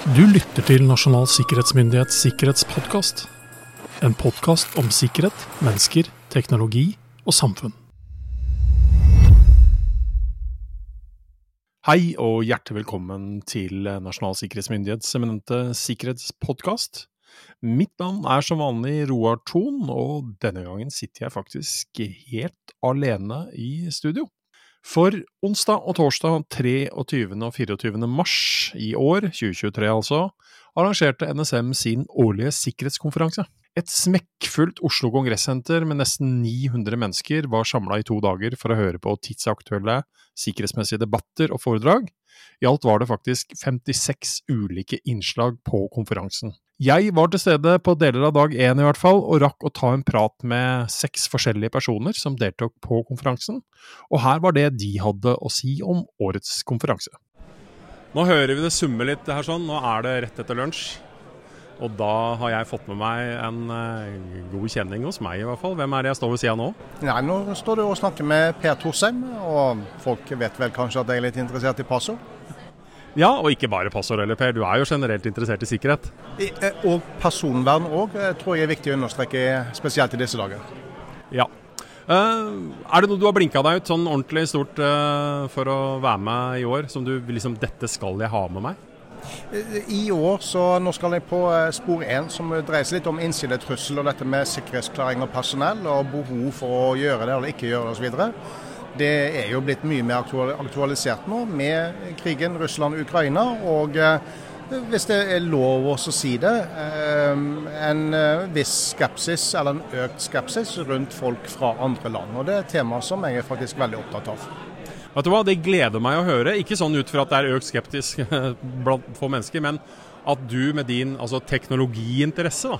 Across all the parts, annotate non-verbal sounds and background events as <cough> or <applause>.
Du lytter til Nasjonal sikkerhetsmyndighets sikkerhetspodkast. En podkast om sikkerhet, mennesker, teknologi og samfunn. Hei og hjertelig velkommen til Nasjonal sikkerhetsmyndighets eminente sikkerhetspodkast. Mitt navn er som vanlig Roar Thon, og denne gangen sitter jeg faktisk helt alene i studio. For onsdag og torsdag 23. og 24. mars i år, 2023 altså, arrangerte NSM sin årlige sikkerhetskonferanse. Et smekkfullt Oslo Kongressenter med nesten 900 mennesker var samla i to dager for å høre på tidsaktuelle sikkerhetsmessige debatter og foredrag. I alt var det faktisk 56 ulike innslag på konferansen. Jeg var til stede på deler av dag én i hvert fall, og rakk å ta en prat med seks forskjellige personer som deltok på konferansen. Og her var det de hadde å si om årets konferanse. Nå hører vi det summe litt her sånn, nå er det rett etter lunsj. Og da har jeg fått med meg en uh, god kjenning hos meg i hvert fall. Hvem er det jeg står ved sida nå? Nei, Nå står du og snakker med Per Thorsheim, og folk vet vel kanskje at jeg er litt interessert i passord? Ja, og ikke bare passord eller Per, du er jo generelt interessert i sikkerhet. I, eh, og personvern òg, tror jeg er viktig å understreke, spesielt i disse dager. Ja. Uh, er det noe du har blinka deg ut sånn ordentlig stort for å være med i år, som du liksom Dette skal jeg ha med meg? I år så nå skal jeg på spor 1, som dreier seg litt om innsidetrussel og dette med sikkerhetsklarering av personell og behov for å gjøre det eller ikke gjøre det osv. Det er jo blitt mye mer aktualisert nå med krigen Russland-Ukraina. og eh, hvis det er lov å si det, eh, en eh, viss skepsis, eller en økt skepsis rundt folk fra andre land. Og Det er et tema som jeg er faktisk veldig opptatt av. Vet du hva, Det gleder meg å høre. Ikke sånn ut fra at det er økt skeptisk blant få mennesker, men at du med din altså, teknologiinteresse da,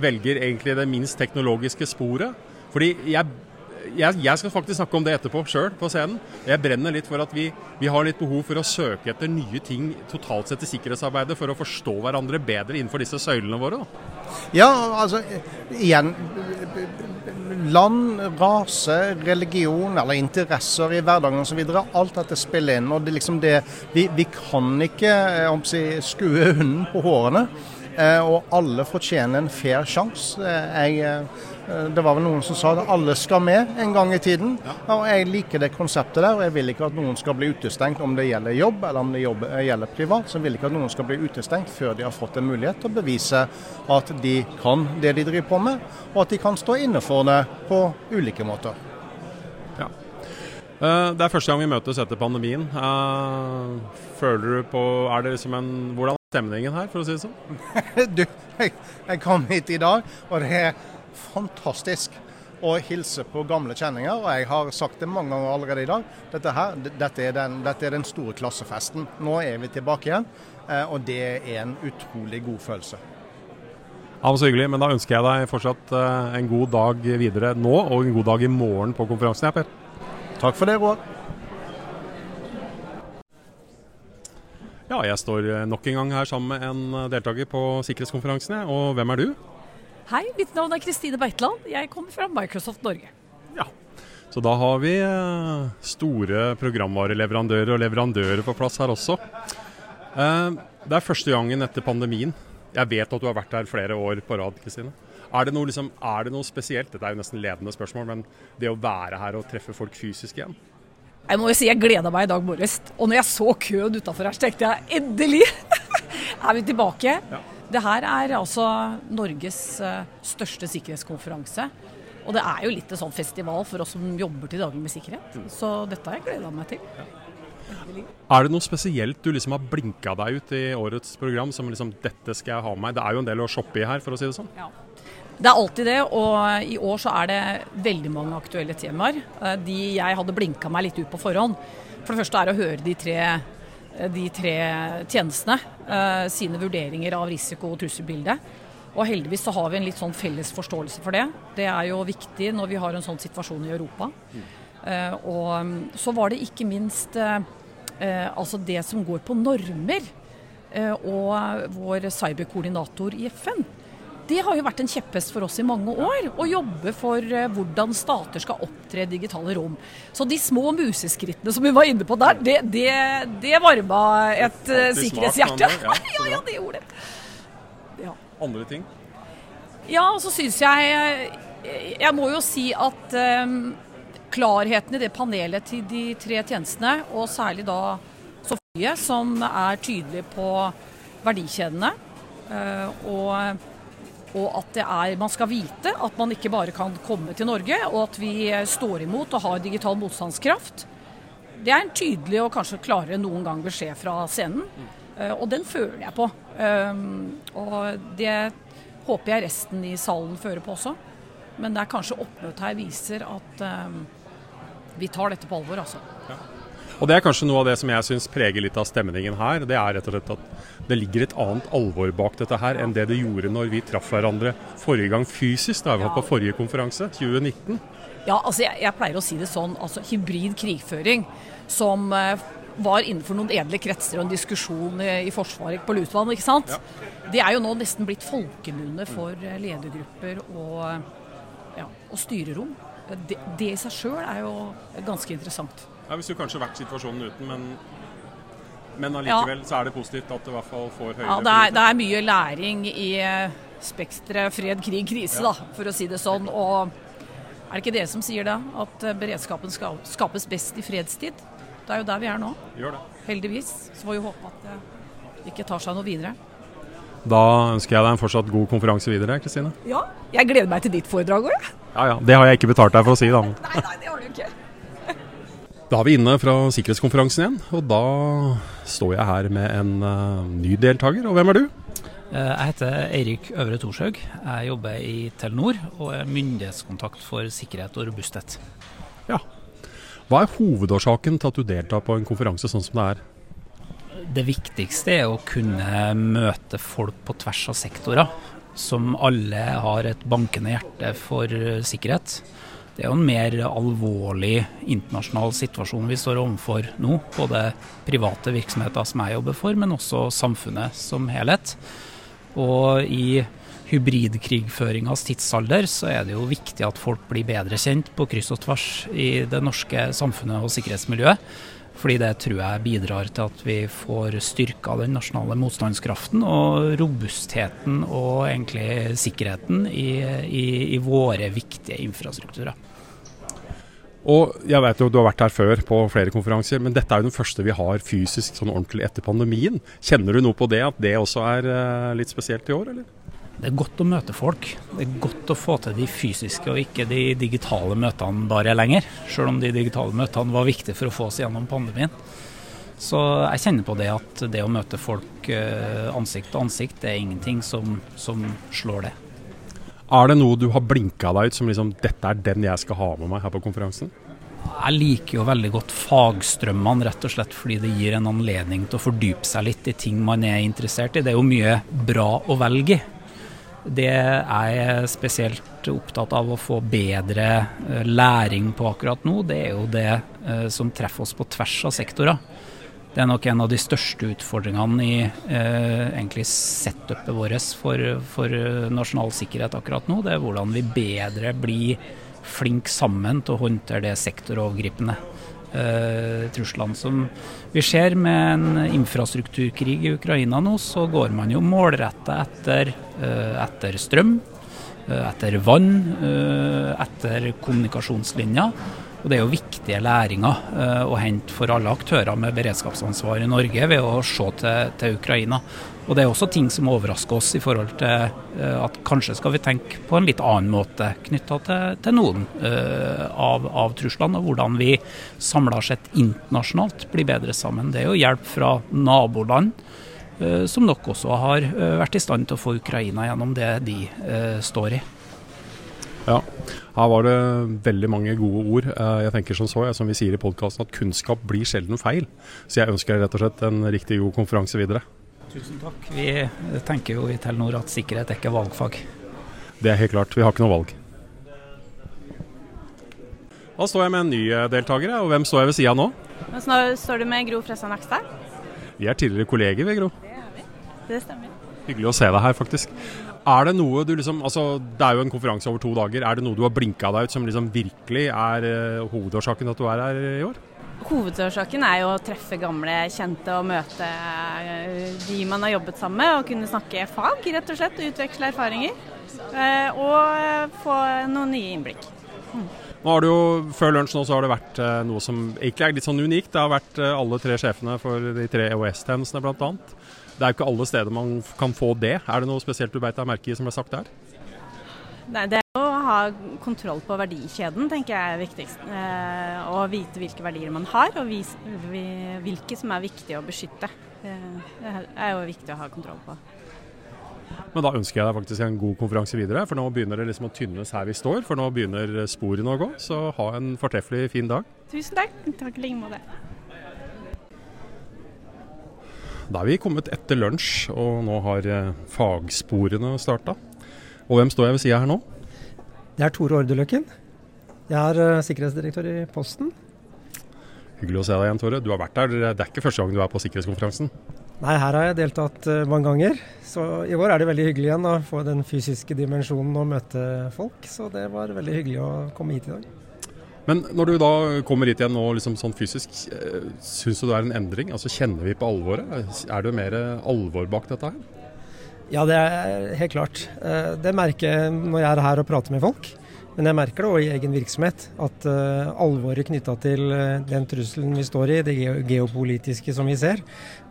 velger egentlig det minst teknologiske sporet. Fordi jeg jeg, jeg, skal faktisk snakke om det etterpå sjøl på scenen. Jeg brenner litt for at vi, vi, har litt behov for å søke etter nye ting totalt sett i sikkerhetsarbeidet for å forstå hverandre bedre innenfor disse søylene våre. Ja, altså igjen Land, rase, religion eller interesser i hverdagen osv. Alt dette spiller inn. og det, liksom det, vi, vi, kan ikke si, skue hunden på hårene. Eh, og alle fortjener en fair sjanse. Jeg eh, Eh, det var vel noen som sa at alle skal med en gang i tiden. Og Jeg liker det konseptet der, og jeg vil ikke at noen skal bli utestengt om det gjelder jobb eller om det eh, gjelder privat. Så jeg vil ikke at noen skal bli utestengt før de har fått en mulighet til å bevise at de kan det de driver på med, og at de kan stå inne for det på ulike måter. Ja. Eh, det er første gang vi møtes etter pandemien. Føler du på Er det liksom en Hvordan er stemningen her, for å si det sånn? <laughs> du, jeg, jeg kom hit i dag, og det er fantastisk å hilse på gamle kjenninger. og Jeg har sagt det mange ganger allerede i dag. Dette, her, dette, er, den, dette er den store klassefesten. Nå er vi tilbake igjen, eh, og det er en utrolig god følelse. Ja, så hyggelig, men Da ønsker jeg deg fortsatt eh, en god dag videre nå, og en god dag i morgen på konferansen. Ja, Per. Takk for det, Roar. Ja, jeg står eh, nok en gang her sammen med en deltaker på sikkerhetskonferansen. Og hvem er du? Hei, mitt navn er Kristine Beitland. Jeg kommer fra Microsoft Norge. Ja, Så da har vi eh, store programvareleverandører og leverandører på plass her også. Eh, det er første gangen etter pandemien. Jeg vet at du har vært her flere år på rad, Kristine. Er det, noe, liksom, er det noe spesielt, dette er jo nesten ledende spørsmål, men det å være her og treffe folk fysisk igjen? Jeg må jo si jeg gleda meg i dag morges. Og når jeg så køen utafor her, så tenkte jeg endelig <laughs> er vi tilbake. Ja. Det her er altså Norges eh, største sikkerhetskonferanse. Og det er jo litt en sånn festival for oss som jobber til daglig med sikkerhet. Så dette har jeg gleda meg til. Ja. Er det noe spesielt du liksom har blinka deg ut i årets program som liksom dette skal jeg ha med meg? Det er jo en del å shoppe i her, for å si det sånn. Ja. Det er alltid det, og i år så er det veldig mange aktuelle temaer. Eh, de jeg hadde blinka meg litt ut på forhånd. For det første er å høre de tre de tre tjenestene eh, sine vurderinger av risiko- og trusselbildet. Og heldigvis så har vi en litt sånn felles forståelse for det. Det er jo viktig når vi har en sånn situasjon i Europa. Mm. Og mm, så var det ikke minst altså det som går på normer. Og vår cyberkoordinator i FN. Det har jo vært en kjepphest for oss i mange år. Å jobbe for eh, hvordan stater skal opptre digitale rom. Så de små museskrittene som vi var inne på der, det, det, det varma et uh, sikkerhetshjerte. <laughs> Ja, ja, ja, det gjorde det. Ja. Andre ting? Ja, og så syns jeg Jeg må jo si at um, klarheten i det panelet til de tre tjenestene, og særlig da Sofie, som er tydelig på verdikjedene, uh, og og at er, man skal vite at man ikke bare kan komme til Norge, og at vi står imot og har digital motstandskraft. Det er en tydelig og kanskje klarere noen gang beskjed fra scenen. Eh, og den føler jeg på. Eh, og det håper jeg resten i salen fører på også. Men det er kanskje oppmøtet her viser at eh, vi tar dette på alvor, altså. Og Det er kanskje noe av det som jeg syns preger litt av stemningen her. Det er rett og slett at det ligger et annet alvor bak dette her enn det det gjorde når vi traff hverandre forrige gang fysisk, da vi var på forrige konferanse, 2019. Ja, altså jeg, jeg pleier å si det sånn. altså Hybrid krigføring som uh, var innenfor noen edle kretser og en diskusjon i, i Forsvaret på Lutvann, ikke sant. Ja. Det er jo nå nesten blitt folkemunne for uh, ledergrupper og, ja, og styrerom. Det, det i seg sjøl er jo ganske interessant. Ja, Hvis du kanskje vært situasjonen uten, men, men allikevel ja. så er det positivt at du i hvert fall får høyere Ja, det er, det er mye læring i eh, spekteret fred, krig, krise, ja. da, for å si det sånn. Og er det ikke dere som sier det? At eh, beredskapen skal skapes best i fredstid? Det er jo der vi er nå. Gjør det. Heldigvis. Så får vi håpe at det ikke tar seg noe videre. Da ønsker jeg deg en fortsatt god konferanse videre, Kristine. Ja, jeg gleder meg til ditt foredrag òg, jeg. Ja ja, det har jeg ikke betalt deg for å si, da. nei, nei, det. Da er vi inne fra sikkerhetskonferansen igjen, og da står jeg her med en uh, ny deltaker. Og hvem er du? Eh, jeg heter Eirik Øvre Thorshaug. Jeg jobber i Telenor og er myndighetskontakt for sikkerhet og robusthet. Ja. Hva er hovedårsaken til at du deltar på en konferanse sånn som det er? Det viktigste er å kunne møte folk på tvers av sektorer, som alle har et bankende hjerte for sikkerhet. Det er jo en mer alvorlig internasjonal situasjon vi står overfor nå. Både private virksomheter som jeg jobber for, men også samfunnet som helhet. Og i hybridkrigføringas tidsalder så er det jo viktig at folk blir bedre kjent på kryss og tvers i det norske samfunnet og sikkerhetsmiljøet. Fordi det tror jeg bidrar til at vi får styrka den nasjonale motstandskraften og robustheten og egentlig sikkerheten i, i, i våre viktige infrastrukturer. Og jeg vet jo Du har vært her før på flere konferanser, men dette er jo den første vi har fysisk sånn ordentlig etter pandemien. Kjenner du noe på det, at det også er uh, litt spesielt i år, eller? Det er godt å møte folk. Det er godt å få til de fysiske og ikke de digitale møtene bare lenger. Selv om de digitale møtene var viktige for å få oss gjennom pandemien. Så jeg kjenner på det at det å møte folk eh, ansikt til ansikt, det er ingenting som, som slår det. Er det noe du har blinka deg ut som liksom, dette er den jeg skal ha med meg her på konferansen? Jeg liker jo veldig godt fagstrømmene, rett og slett fordi det gir en anledning til å fordype seg litt i ting man er interessert i. Det er jo mye bra å velge i. Det er jeg spesielt opptatt av å få bedre eh, læring på akkurat nå. Det er jo det eh, som treffer oss på tvers av sektorer. Det er nok en av de største utfordringene i eh, egentlig setupet vårt for, for nasjonal sikkerhet akkurat nå. Det er hvordan vi bedre blir flinke sammen til å håndtere det sektorovergripende eh, truslene som vi ser med en infrastrukturkrig i Ukraina nå, så går man jo målretta etter, eh, etter strøm, eh, etter vann, eh, etter kommunikasjonslinjer. Og Det er jo viktige læringer å hente for alle aktører med beredskapsansvar i Norge ved å se til, til Ukraina. Og Det er også ting som overrasker oss i forhold til uh, at kanskje skal vi tenke på en litt annen måte knytta til, til, noen uh, av, av, truslene, og hvordan vi samla sett internasjonalt blir bedre sammen. Det er jo hjelp fra naboland. Som nok også har vært i stand til å få Ukraina gjennom det de står i. Ja, her var det veldig mange gode ord. Jeg tenker som så, som vi sier i podkasten, at kunnskap blir sjelden feil. Så jeg ønsker rett og slett en riktig god konferanse videre. Tusen takk. Vi tenker jo i Telenor at sikkerhet er ikke valgfag. Det er helt klart. Vi har ikke noe valg. Da står jeg med en ny eh, deltaker, og hvem står jeg ved sida av nå? Nå står du med Gro Fressa Nakstad. Vi er tidligere kolleger, vi, Gro. Det er vi. Det stemmer. Hyggelig å se deg her, faktisk. Er det noe du liksom Altså, det er jo en konferanse over to dager. Er det noe du har blinka deg ut som liksom virkelig er uh, hovedårsaken til at du er her i år? Hovedårsaken er jo å treffe gamle kjente og møte eh, de man har jobbet sammen med. Og kunne snakke fag, rett og slett. Og utveksle erfaringer. Uh, og få noen nye innblikk. Mm. Nå har det jo, Før lunsj nå så har det vært noe som egentlig er litt sånn unikt. Det har vært alle tre sjefene for de tre EOS-tjenestene bl.a. Det er jo ikke alle steder man kan få det. Er det noe spesielt du beit deg merke i som ble sagt der? Nei, Det å ha kontroll på verdikjeden tenker jeg er viktigst. Eh, og vite hvilke verdier man har, og vis, hvilke som er viktige å beskytte. Eh, det er jo viktig å ha kontroll på. Men da ønsker jeg deg faktisk en god konferanse videre, for nå begynner det liksom å tynnes her vi står. For nå begynner sporene å gå, så ha en fortreffelig fin dag. Tusen takk. Takk i like måte. Da er vi kommet etter lunsj, og nå har eh, fagsporene starta. Og hvem står jeg ved sida her nå? Det er Tore Ordeløkken. Jeg er uh, sikkerhetsdirektør i Posten. Hyggelig å se deg igjen, Tore. Du har vært der. Det er ikke første gang du er på sikkerhetskonferansen? Nei, her har jeg deltatt uh, mange ganger. Så i år er det veldig hyggelig igjen å få den fysiske dimensjonen og møte folk. Så det var veldig hyggelig å komme hit i dag. Men når du da kommer hit igjen nå liksom sånn fysisk, eh, syns du det er en endring? Altså Kjenner vi på alvoret? Er det mer alvor bak dette her? Ja, det er helt klart. Eh, det merker jeg når jeg er her og prater med folk. Men jeg merker det òg i egen virksomhet, at uh, alvoret knytta til uh, den trusselen vi står i, det geopolitiske som vi ser,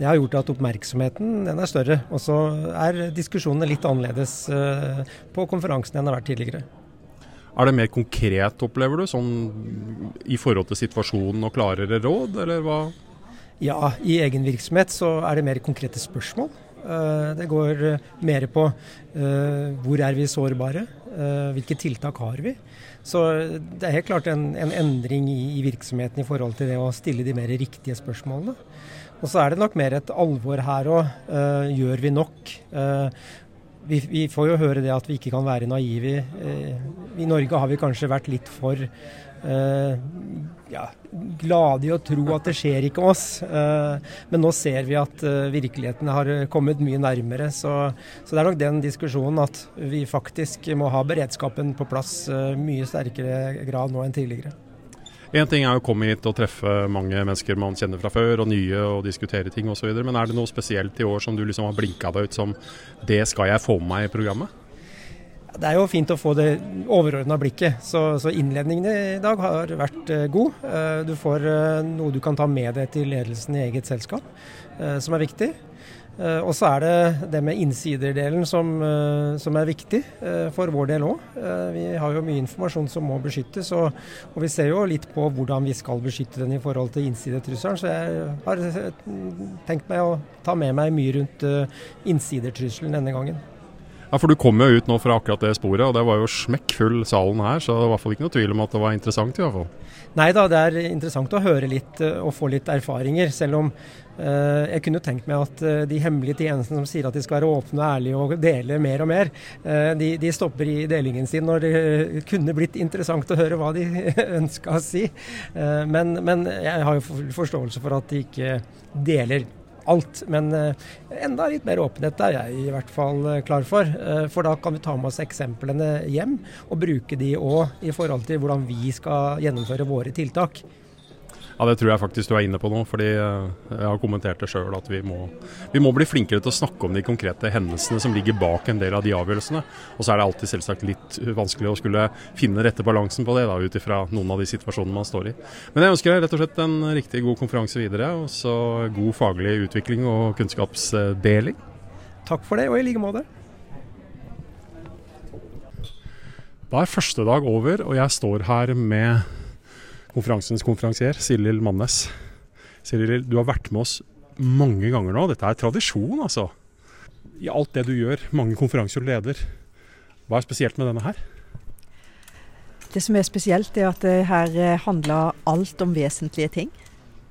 det har gjort at oppmerksomheten den er større. Og så er diskusjonene litt annerledes på konferansen enn det har vært tidligere. Er det mer konkret, opplever du, sånn i forhold til situasjonen og klarere råd, eller hva? Ja, i egen virksomhet så er det mer konkrete spørsmål. Eh, det går eh, mer på uh, hvor er vi sårbare, hvilke tiltak har vi. Så det er helt klart en, en, endring i, i virksomheten i forhold til det å stille de mer riktige spørsmålene. Og så er det nok mer et alvor her òg. Gjør vi nok? vi, vi, får jo høre det at vi ikke kan være naive. I Norge har vi kanskje vært litt for eh, ja, glade i å tro at det skjer ikke oss. Eh, men nå ser vi at eh, virkeligheten har kommet mye nærmere. Så, så, det er nok den diskusjonen at vi faktisk må ha beredskapen på plass eh, mye sterkere grad nå enn tidligere. Én ting er å komme hit og treffe mange mennesker man kjenner fra før, og nye, og diskutere ting osv. Men er det noe spesielt i år som du liksom har blinka deg ut som det skal jeg få med meg i programmet? Det er jo fint å få det overordna blikket. Så, så, innledningen i dag har vært uh, god. Uh, du får uh, noe du kan ta med deg til ledelsen i eget selskap, som er viktig. Og så er det det med innsiderdelen som, som er viktig for vår del òg. vi har jo mye informasjon som må beskyttes, og, og, vi ser jo litt på hvordan vi skal beskytte den i forhold til innsidetrusselen. Så jeg har tenkt meg å ta med meg mye rundt innsidertrusselen denne gangen. Ja, For du kom jo ut nå fra akkurat det sporet, og det var jo smekkfull salen her. Så det var i hvert fall ikke noe tvil om at det var interessant i hvert fall. Nei da, det er interessant å høre litt og få litt erfaringer. Selv om Eh, jeg kunne tenkt meg at eh, de hemmelige tjenestene som sier at de skal være åpne og ærlige og dele mer og mer, eh, de, de stopper i delingen sin når det kunne blitt interessant å høre hva de <laughs> ønska å si. Men, men, jeg har jo forståelse for at de ikke deler alt. Men enda litt mer åpenhet er jeg i hvert fall klar for. For da kan vi ta med oss eksemplene hjem og bruke de òg i forhold til hvordan vi skal gjennomføre våre tiltak. Ja, Det tror jeg faktisk du er inne på nå. fordi eh, Jeg har kommentert det sjøl at vi må, vi må, bli flinkere til å snakke om de konkrete hendelsene som ligger bak en del av de avgjørelsene. Og så er det alltid selvsagt litt vanskelig å skulle finne rette balansen på det, da, ut ifra noen av de situasjonene man står i. Men jeg ønsker deg rett og slett en riktig god konferanse videre. Og så god faglig utvikling og kunnskapsdeling. Takk for det, og i like måte. Da er første dag over, og jeg står her med konferansens konferansier, Silil Mannes. Silil, du har vært med oss mange ganger nå. Dette er tradisjon, altså. I alt det du gjør, mange konferanser du leder. Hva er spesielt med denne her? Det som er spesielt, er at det her eh, handler alt om vesentlige ting.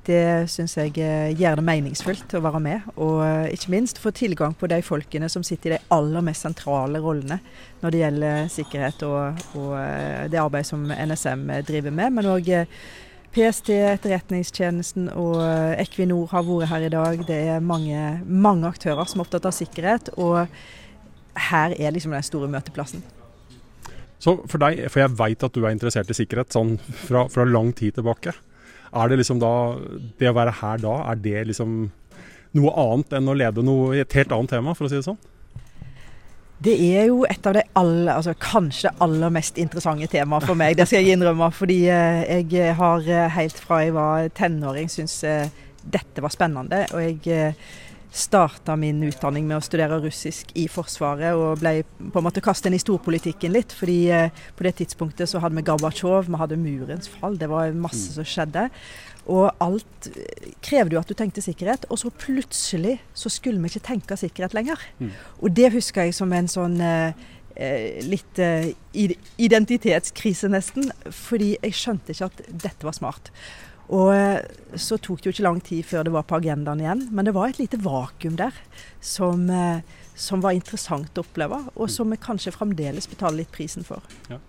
Det syns jeg eh, gjør det meningsfullt å være med. Og eh, ikke minst få tilgang på de folkene som sitter i de aller mest sentrale rollene når det gjelder sikkerhet og, og det arbeidet som NSM driver med. Men òg PST, Etterretningstjenesten og Equinor har vært her i dag. Det er mange, mange aktører som er opptatt av sikkerhet. Og her er liksom den store møteplassen. Så for deg, for jeg veit at du er interessert i sikkerhet sånn fra, fra, lang tid tilbake. Er det liksom da Det å være her da, er det liksom noe annet enn å lede noe i et helt annet tema, for å si det sånn? Det er jo et av de aller, altså kanskje aller mest interessante temaet for meg, det skal jeg innrømme. Fordi eh, jeg har eh, helt fra jeg var tenåring syntes eh, dette var spennende. Og jeg starta min utdanning med å studere russisk i Forsvaret, og ble på en måte kastet inn i storpolitikken litt. fordi på det tidspunktet så hadde vi Gorbatsjov, vi hadde murens fall, det var masse som skjedde. Og alt krevde jo at du tenkte sikkerhet, og så plutselig så skulle vi ikke tenke sikkerhet lenger. Mm. Og det husker jeg som en sånn eh, eh litt eh, identitetskrise, nesten. Fordi jeg skjønte ikke at dette var smart. Og eh, så tok det jo ikke lang tid før det var på agendaen igjen. Men det var et lite vakuum der som, eh, som var interessant å oppleve, og som vi kanskje fremdeles betaler litt prisen for. Ja.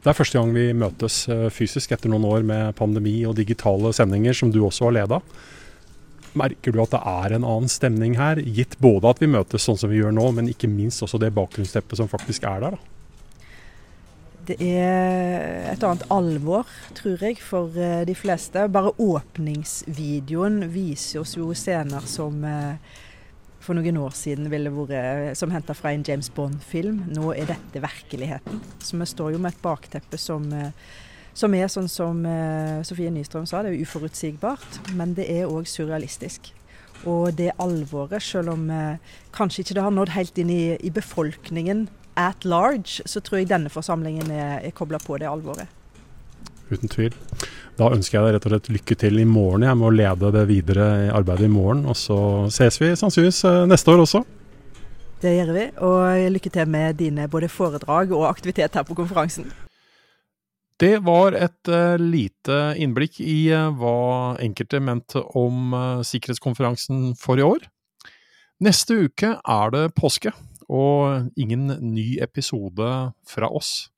Det er første gang vi møtes eh, fysisk etter noen år med pandemi og digitale sendinger, som du også har leda. Merker du at det er en annen stemning her, gitt både at vi møtes sånn som vi gjør nå, men ikke minst også det bakgrunnsteppet som faktisk er der? da? Det er et annet alvor, tror jeg, for eh, de fleste. Bare åpningsvideoen viser oss jo scener som eh, for noen år siden ville vært som henta fra en James Bond-film. Nå er dette virkeligheten. Så vi står jo med et bakteppe som, eh, som er sånn som Sofie Nystrøm sa, det er uforutsigbart. Men det er òg surrealistisk. Og det alvoret, selv om kanskje ikke det har nådd helt inn i, i, befolkningen at large, så tror jeg denne forsamlingen er, er kobla på det alvoret. Uten tvil. Da ønsker jeg deg rett og slett lykke til i morgen jeg med å lede det videre arbeidet i morgen. Og så ses vi sannsynligvis eh, neste år også. Det gjør vi, og lykke til med dine både foredrag og aktivitet her på konferansen. Det var et uh, lite innblikk i uh, hva enkelte mente om sikkerhetskonferansen for i år. Neste uke er det påske, og ingen ny episode fra oss.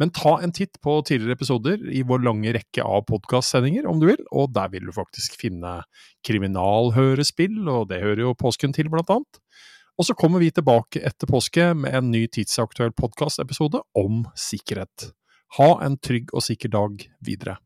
Men ta en titt på tidligere episoder i vår lange rekke av podkastsendinger, om du vil, og der vil du faktisk finne kriminalhørespill, og det hører jo påsken til, blant annet. Og så kommer vi tilbake etter påske med en ny tidsaktuell podkastepisode om sikkerhet. Ha en trygg og sikker dag videre.